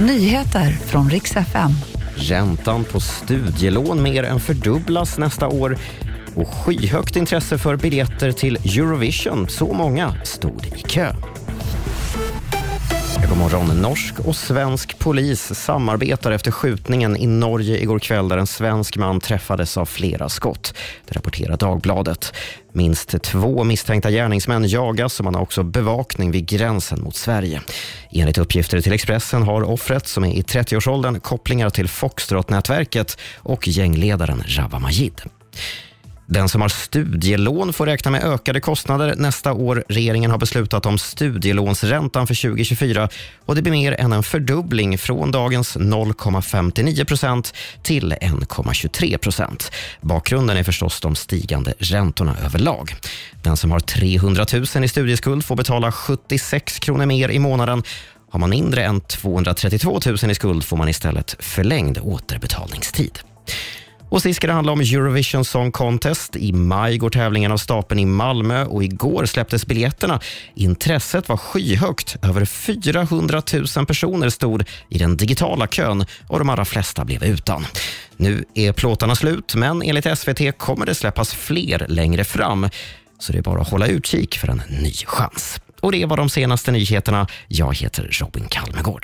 Nyheter från riks FM. Räntan på studielån mer än fördubblas nästa år och skyhögt intresse för biljetter till Eurovision. Så många stod i kö. God morgon. Norsk och svensk polis samarbetar efter skjutningen i Norge igår kväll där en svensk man träffades av flera skott. Det rapporterar Dagbladet. Minst två misstänkta gärningsmän jagas och man har också bevakning vid gränsen mot Sverige. Enligt uppgifter till Expressen har offret, som är i 30-årsåldern, kopplingar till Foxtrot-nätverket och gängledaren Rawa Majid. Den som har studielån får räkna med ökade kostnader nästa år. Regeringen har beslutat om studielånsräntan för 2024 och det blir mer än en fördubbling från dagens 0,59 procent till 1,23 procent. Bakgrunden är förstås de stigande räntorna överlag. Den som har 300 000 i studieskuld får betala 76 kronor mer i månaden har man mindre än 232 000 i skuld får man istället förlängd återbetalningstid. Och sist ska det handla om Eurovision Song Contest. I maj går tävlingen av stapeln i Malmö och igår släpptes biljetterna. Intresset var skyhögt. Över 400 000 personer stod i den digitala kön och de allra flesta blev utan. Nu är plåtarna slut, men enligt SVT kommer det släppas fler längre fram. Så det är bara att hålla utkik för en ny chans. Och det var de senaste nyheterna. Jag heter Robin Kalmegård.